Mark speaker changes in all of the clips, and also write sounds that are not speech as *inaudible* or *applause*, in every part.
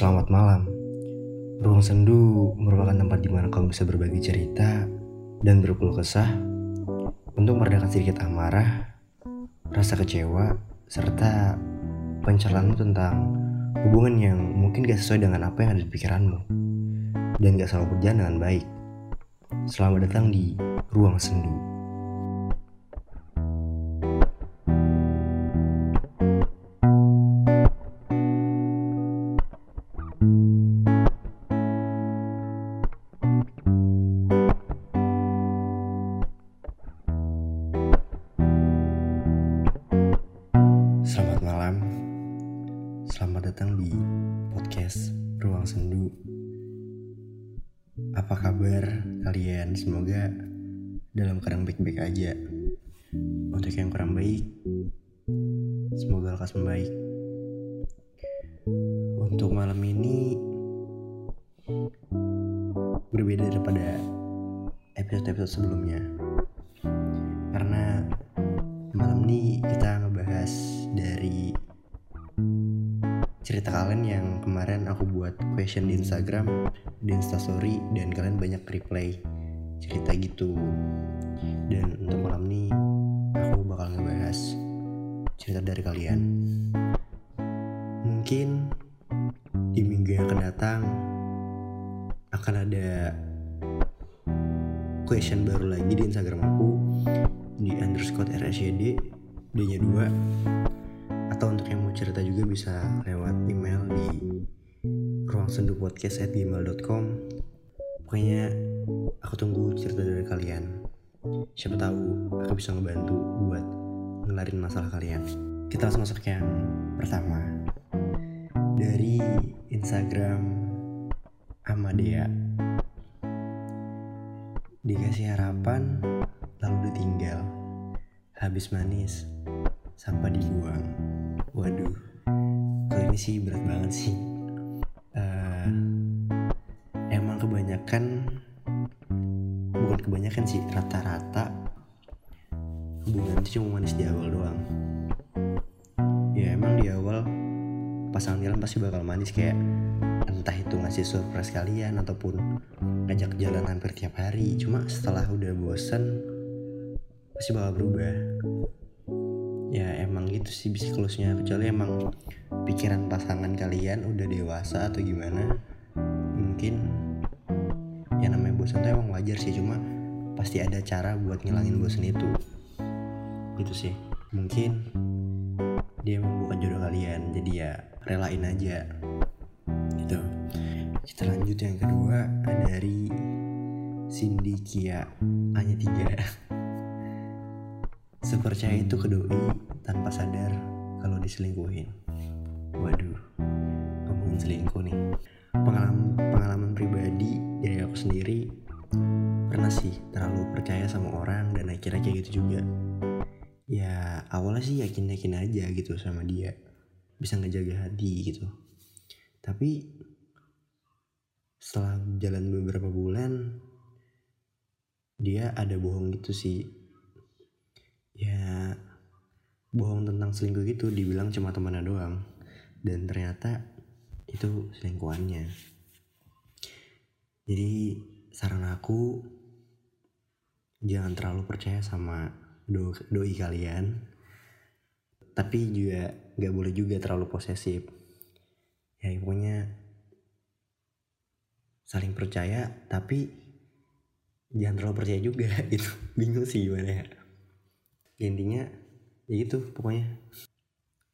Speaker 1: Selamat malam. Ruang Sendu merupakan tempat di mana kamu bisa berbagi cerita dan berkeluh kesah untuk meredakan sedikit amarah, rasa kecewa, serta pencerahanmu tentang hubungan yang mungkin gak sesuai dengan apa yang ada di pikiranmu dan gak selalu berjalan dengan baik. Selamat datang di Ruang Sendu. Dalam keadaan baik-baik aja. Untuk yang kurang baik, semoga lekas membaik. Untuk malam ini berbeda daripada episode-episode sebelumnya. Karena malam ini kita ngebahas dari cerita kalian yang kemarin aku buat question di Instagram di Instastory dan kalian banyak replay cerita gitu. Dan untuk malam ini aku bakal ngebahas cerita dari kalian. Mungkin di minggu yang akan datang akan ada question baru lagi di Instagram aku di underscore RSYD D nya 2 atau untuk yang mau cerita juga bisa lewat email di ruangsendupodcast@gmail.com pokoknya aku tunggu cerita dari kalian. Siapa tahu aku bisa ngebantu buat ngelarin masalah kalian. Kita langsung masuk yang pertama. Dari Instagram Amadea. Dikasih harapan lalu ditinggal. Habis manis sampah dibuang. Waduh kalau ini sih berat banget sih? Eh, emang kebanyakan bukan kebanyakan sih rata-rata hubungan itu cuma manis di awal doang. Ya emang di awal pasangan kalian pasti bakal manis kayak entah itu ngasih surprise kalian ataupun ngajak jalan hampir tiap hari. Cuma setelah udah bosan pasti bakal berubah. Ya emang gitu sih siklusnya kecuali emang pikiran pasangan kalian udah dewasa atau gimana mungkin ya namanya bosan tuh emang wajar sih cuma pasti ada cara buat ngilangin bosan itu gitu sih. Mungkin dia emang bukan jodoh kalian jadi ya relain aja. Gitu. Kita lanjut yang kedua dari Cindy Kia hanya tiga. *laughs* Sepercaya itu ke doi tanpa sadar kalau diselingkuhin. Waduh, ngomongin selingkuh nih. Pengalaman pengalaman pribadi dari aku sendiri pernah sih terlalu percaya sama orang dan akhirnya kayak gitu juga. Ya awalnya sih yakin-yakin aja gitu sama dia bisa ngejaga hati gitu. Tapi setelah jalan beberapa bulan dia ada bohong gitu sih ya bohong tentang selingkuh gitu dibilang cuma temannya doang dan ternyata itu selingkuhannya. Jadi saran aku jangan terlalu percaya sama do doi kalian. Tapi juga nggak boleh juga terlalu posesif. Ya pokoknya saling percaya tapi jangan terlalu percaya juga. *laughs* Gitu. Bingung sih gimana ya. Intinya ya gitu pokoknya.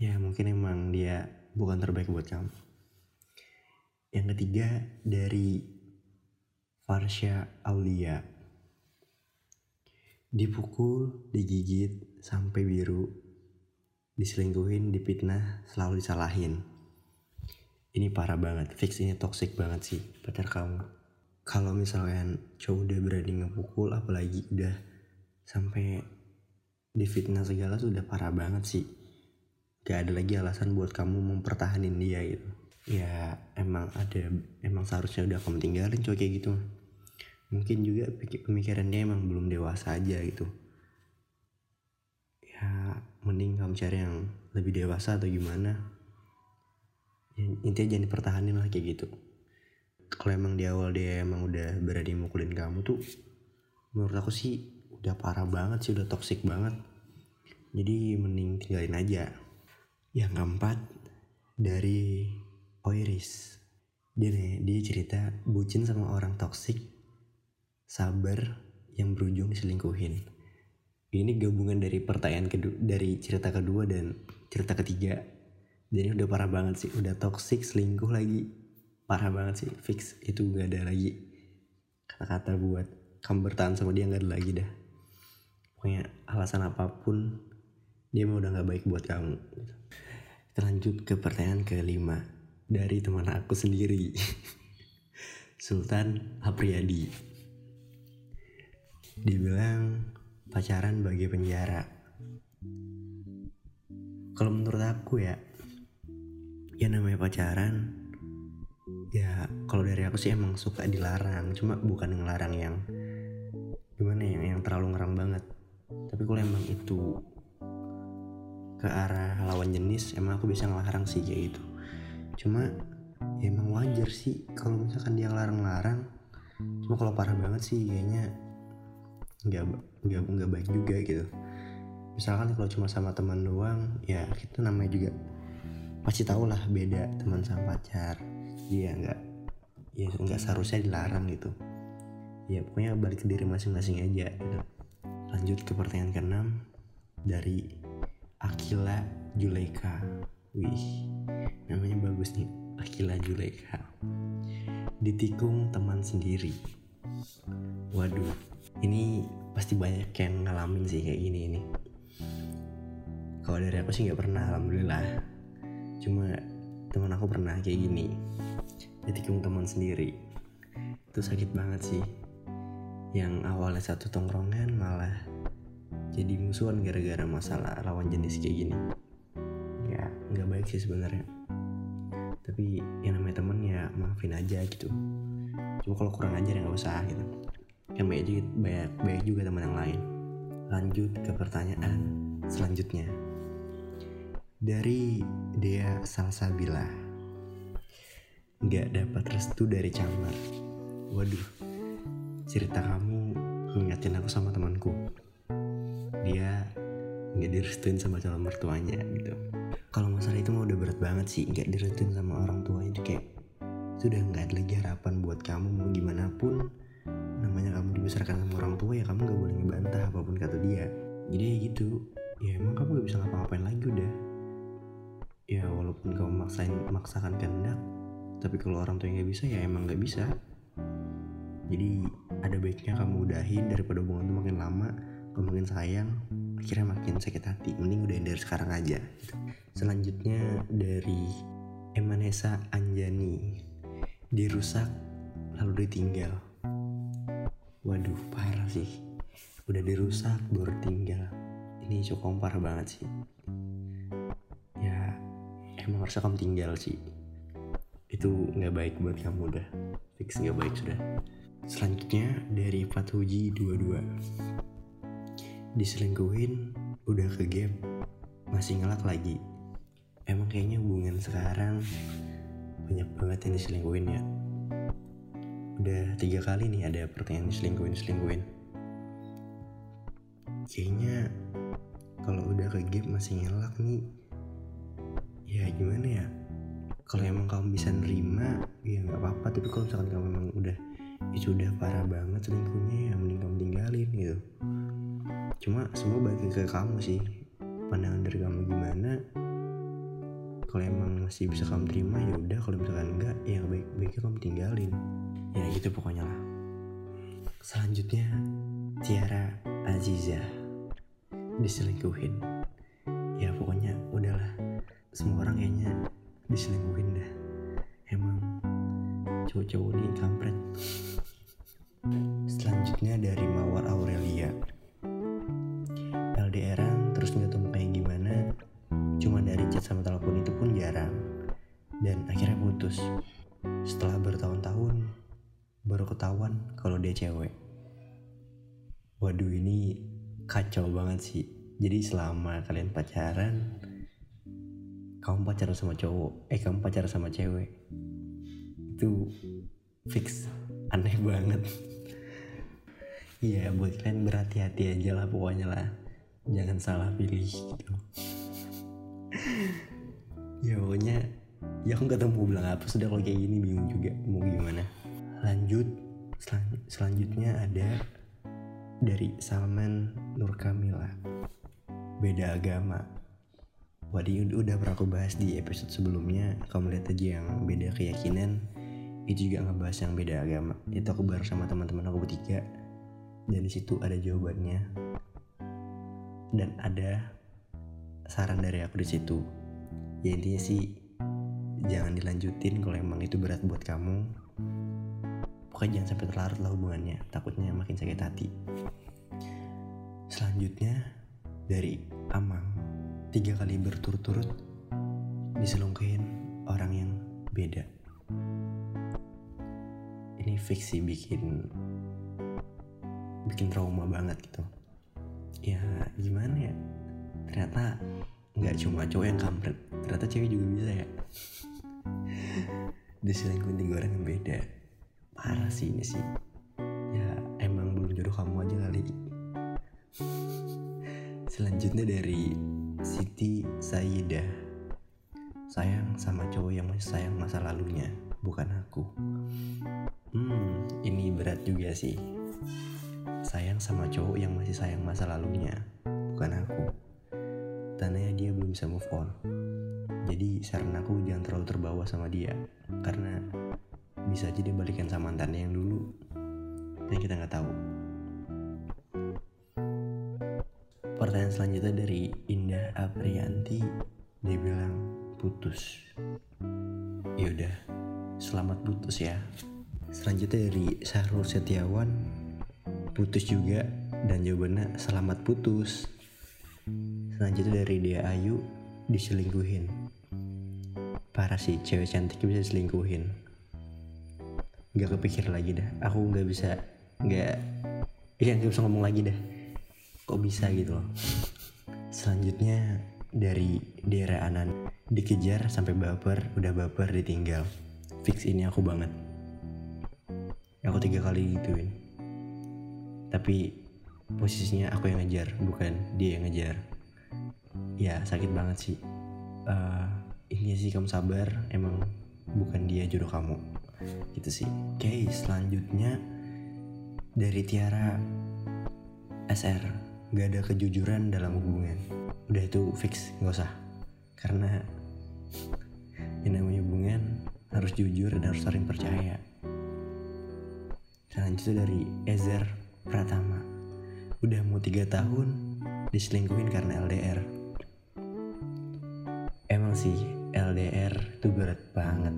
Speaker 1: Ya mungkin emang dia bukan terbaik buat kamu yang ketiga dari Farsha Aulia. Dipukul digigit sampai biru. Diselingkuhin dipitnah selalu disalahin. Ini parah banget. Fix ini toxic banget sih pacar kamu. Kalau misalkan cowok udah berani ngepukul apalagi udah sampai difitnah segala sudah parah banget sih. Gak ada lagi alasan buat kamu mempertahanin dia gitu ya emang ada emang seharusnya udah kamu tinggalin cowok kayak gitu. Mungkin juga pikir pemikirannya emang belum dewasa aja gitu. Ya mending kamu cari yang lebih dewasa atau gimana. Ya, intinya jangan dipertahanin lah kayak gitu. Kalau emang di awal dia emang udah berani mukulin kamu tuh menurut aku sih udah parah banget sih udah toxic banget. Jadi mending tinggalin aja. Yang keempat dari Oiris dia nih dia cerita bucin sama orang toxic sabar yang berujung diselingkuhin. Ini gabungan dari pertanyaan kedua dari cerita kedua dan cerita ketiga. Jadi udah parah banget sih udah toxic selingkuh lagi. Parah banget sih fix itu gak ada lagi kata-kata buat kamu bertahan sama dia gak ada lagi dah. Pokoknya alasan apa pun dia mau udah gak baik buat kamu. Kita lanjut ke pertanyaan kelima dari teman aku sendiri. *laughs* Sultan Apriyadi dibilang pacaran bagi penjara. Kalau menurut aku ya ya namanya pacaran ya kalau dari aku sih emang suka dilarang. Cuma bukan ngelarang yang gimana ya yang terlalu ngerang banget. Tapi kalau emang itu ke arah lawan jenis emang aku bisa ngelarang sih kayak gitu cuma ya emang wajar sih kalau misalkan dia ngelarang-larang. Cuma kalau parah banget sih kayaknya nggak nggak baik juga gitu. Misalkan kalau cuma sama teman doang ya kita namanya juga pasti tau lah beda teman sama pacar. Dia nggak ya nggak seharusnya dilarang gitu. Ya pokoknya balik ke diri masing-masing aja gitu. lanjut ke pertanyaan keenam dari Akila Juleka wih namanya bagus nih. Akila Juleka ditikung teman sendiri. Waduh ini pasti banyak yang ngalamin sih kayak gini ini. Kalau dari aku sih nggak pernah alhamdulillah. Cuma teman aku pernah kayak gini. Ditikung teman sendiri. Itu sakit banget sih. Yang awalnya satu tongkrongan malah jadi musuhan gara-gara masalah lawan jenis kayak gini nggak baik sih sebenarnya. Tapi yang namanya temen ya maafin aja gitu. Cuma kalau kurang ajar ya nggak usah gitu. Kan banyak juga, banyak, banyak juga teman yang lain. Lanjut ke pertanyaan selanjutnya. Dari Dea Salsabila nggak dapat restu dari Camar. Waduh, cerita kamu mengingatin aku sama temanku. Dia nggak direstuin sama calon mertuanya gitu. Kalau masalah itu mah udah berat banget sih, nggak direstuin sama orang tuanya. Itu kayak sudah nggak ada lagi harapan buat kamu mau gimana pun. Namanya kamu dibesarkan sama orang tua ya kamu nggak boleh ngebantah apa pun kata dia. Jadi ya gitu. Ya emang kamu gak bisa ngapa-ngapain lagi udah. Ya walaupun kamu maksain maksakan kehendak tapi kalau orang tua nggak bisa ya emang nggak bisa. Jadi ada baiknya kamu udahin daripada hubungan itu makin lama kamu makin sayang akhirnya makin sakit hati mending udahin dari sekarang aja selanjutnya dari Emanesa Anjani. Dirusak lalu ditinggal. Waduh parah sih. Udah dirusak baru tinggal ini cukup parah banget sih. Ya emang harusnya kamu tinggal sih. Itu nggak baik buat kamu udah. Fix nggak baik sudah. Selanjutnya dari Fathuji 22 diselingkuhin udah ke game masih ngelak lagi. Emang kayaknya hubungan sekarang banyak banget yang diselingkuhin ya? Udah tiga kali nih ada pertanyaan diselingkuhin selingkuhin kayaknya kalau udah ke game masih ngelak nih. Ya gimana ya? Kalau emang kamu bisa nerima ya nggak apa-apa. Tapi kalau misalkan kamu memang udah itu udah parah banget selingkuhnya ya mending kamu tinggalin gitu cuma semua balik ke kamu sih. Pandangan dari kamu gimana? Kalau emang masih bisa kamu terima ya udah. Kalau misalkan enggak ya baik baiknya kamu tinggalin. Ya gitu pokoknya lah. Selanjutnya Tiara Aziza diselingkuhin. Ya pokoknya udahlah. Semua orang kayaknya diselingkuhin dah. Emang cowok-cowok ini kampret. Selanjutnya dari Mawar Aurelia LDRan terus nggak kayak gimana. Cuma dari chat sama telepon itu pun jarang. Dan akhirnya putus. Setelah bertahun-tahun baru ketahuan kalau dia cewek. Waduh ini kacau banget sih. Jadi selama kalian pacaran kamu pacaran sama cowok eh kamu pacaran sama cewek itu fix. Aneh banget. *laughs* Iya buat kalian berhati-hati aja lah pokoknya lah Jangan salah pilih gitu. Ya pokoknya Ya aku gak tau mau bilang apa. Sudah kalau kayak gini bingung juga Mau gimana. Lanjut. Selan Selanjutnya ada Dari Salman Nur Kamila Beda agama. Wadi udah pernah aku bahas di episode sebelumnya. Kamu lihat aja yang beda keyakinan. Itu juga ngebahas yang beda agama. Itu aku bareng sama teman-teman aku bertiga. Dan di situ ada jawabannya dan ada saran dari aku di situ. Ya intinya sih jangan dilanjutin kalau emang itu berat buat kamu. Pokoknya jangan sampai terlarut lah hubungannya. Takutnya makin sakit hati. Selanjutnya dari Amang tiga kali berturut-turut diselungkuhin orang yang beda. Ini fiksi bikin bikin trauma banget gitu ya gimana ya? Ternyata nggak cuma cowok yang kampret ternyata cewek juga bisa ya. *laughs* Diselingkuhin tiga orang yang beda. Parah sih ini sih. Ya emang belum jodoh kamu aja kali. *laughs* Selanjutnya dari Siti Saidah sayang sama cowok yang masih sayang masa lalunya bukan aku. Hmm ini berat juga sih sayang sama cowok yang masih sayang masa lalunya bukan aku. Tandanya dia belum bisa move on. Jadi saran aku jangan terlalu terbawa sama dia karena bisa aja dia balikan sama mantannya yang dulu yang kita nggak tahu. Pertanyaan selanjutnya dari Indah Aprianti dia bilang putus. Yaudah selamat putus ya. Selanjutnya dari Syahrul Setiawan putus juga dan jawabannya selamat putus. Selanjutnya dari dia Ayu diselingkuhin. Parah sih cewek cantik bisa diselingkuhin. Nggak kepikir lagi dah. Aku nggak bisa nggak iya nggak bisa ngomong lagi dah. Kok bisa gitu loh. Selanjutnya dari daerah Anan dikejar sampai baper udah baper ditinggal. Fix ini aku banget. Aku tiga kali gituin tapi posisinya aku yang ngejar bukan dia yang ngejar. Ya sakit banget sih. Uh, ini sih kamu sabar emang bukan dia jodoh kamu. Gitu sih. Oke okay, selanjutnya dari Tiara SR gak ada kejujuran dalam hubungan. Udah itu fix nggak usah. Karena yang namanya hubungan harus jujur dan harus saling percaya. Selanjutnya dari Ezer Pratama. Udah mau tiga tahun diselingkuhin karena LDR emang sih LDR itu berat banget.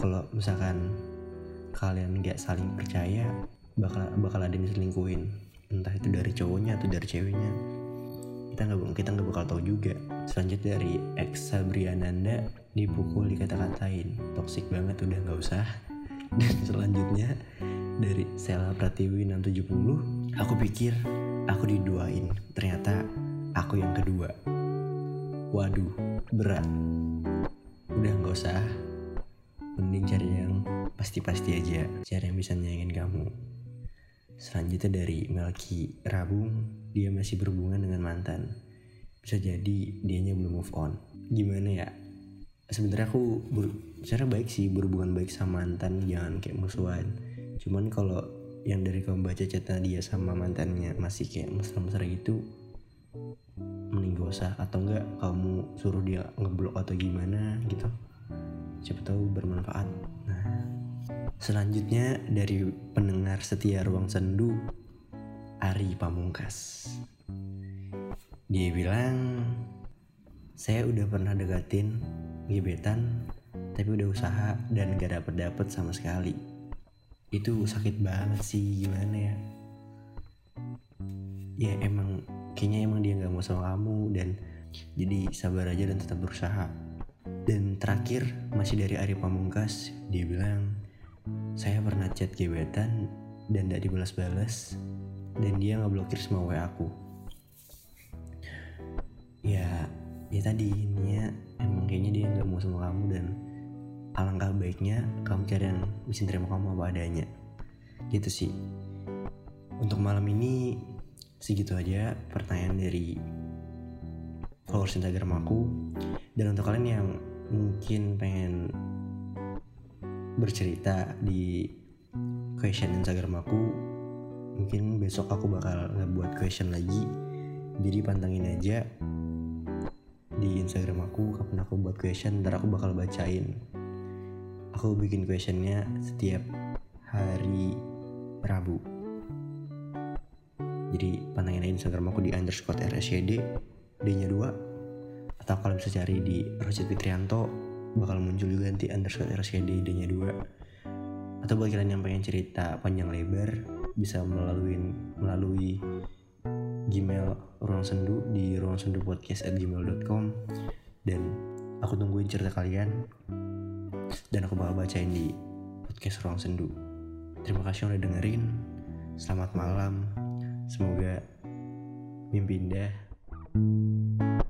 Speaker 1: Kalau misalkan kalian nggak saling percaya bakal bakal ada yang diselingkuhin. Entah itu dari cowoknya atau dari ceweknya. Kita nggak kita nggak bakal tahu juga. Selanjutnya dari ex Sabriananda dipukul dikata-katain. Toksik banget udah nggak usah. *laughs* Dan selanjutnya dari Sela Pratiwi 670 aku pikir aku diduain. Ternyata aku yang kedua. Waduh berat. Udah nggak usah. Mending cari yang pasti-pasti aja. Cari yang bisa nyayangin kamu. Selanjutnya dari Melki Rabung dia masih berhubungan dengan mantan. Bisa jadi dianya belum move on. Gimana ya? Sebenarnya aku ber, secara baik sih berhubungan baik sama mantan. Jangan kayak musuhan cuman kalau yang dari kamu baca chatnya dia sama mantannya masih kayak mesra-mesra gitu mending gak usah. Atau enggak kamu suruh dia ngeblok atau gimana gitu. Siapa tahu bermanfaat. Nah selanjutnya dari pendengar setia ruang sendu Ari Pamungkas. Dia bilang saya udah pernah deketin gebetan tapi udah usaha dan gak dapet dapet sama sekali itu sakit banget sih gimana ya? Ya emang kayaknya emang dia nggak mau sama kamu dan jadi sabar aja dan tetap berusaha. Dan terakhir masih dari Ari Pamungkas dia bilang saya pernah chat gebetan dan tidak dibalas-balas dan dia nggak blokir semua WA aku. Ya ya tadi ini ya emang kayaknya dia nggak mau sama kamu dan alangkah baiknya kamu cari yang bisa terima kamu apa adanya. Gitu sih. Untuk malam ini segitu aja pertanyaan dari followers Instagram aku. Dan untuk kalian yang mungkin pengen bercerita di question Instagram aku mungkin besok aku bakal ngebuat question lagi. Jadi pantengin aja di Instagram aku kapan aku buat question ntar aku bakal bacain aku bikin questionnya setiap hari Rabu. Jadi pantengin aja Instagram aku di underscore rsyd d nya 2 atau kalian bisa cari di Rosid Fitrianto bakal muncul juga nanti underscore rsyd d nya 2 atau buat kalian yang pengen cerita panjang lebar bisa melalui melalui Gmail ruang sendu di ruang sendu podcast at gmail.com dan aku tungguin cerita kalian dan aku bakal bacain di podcast Ruang Sendu. Terima kasih udah dengerin. Selamat malam. Semoga mimpi indah.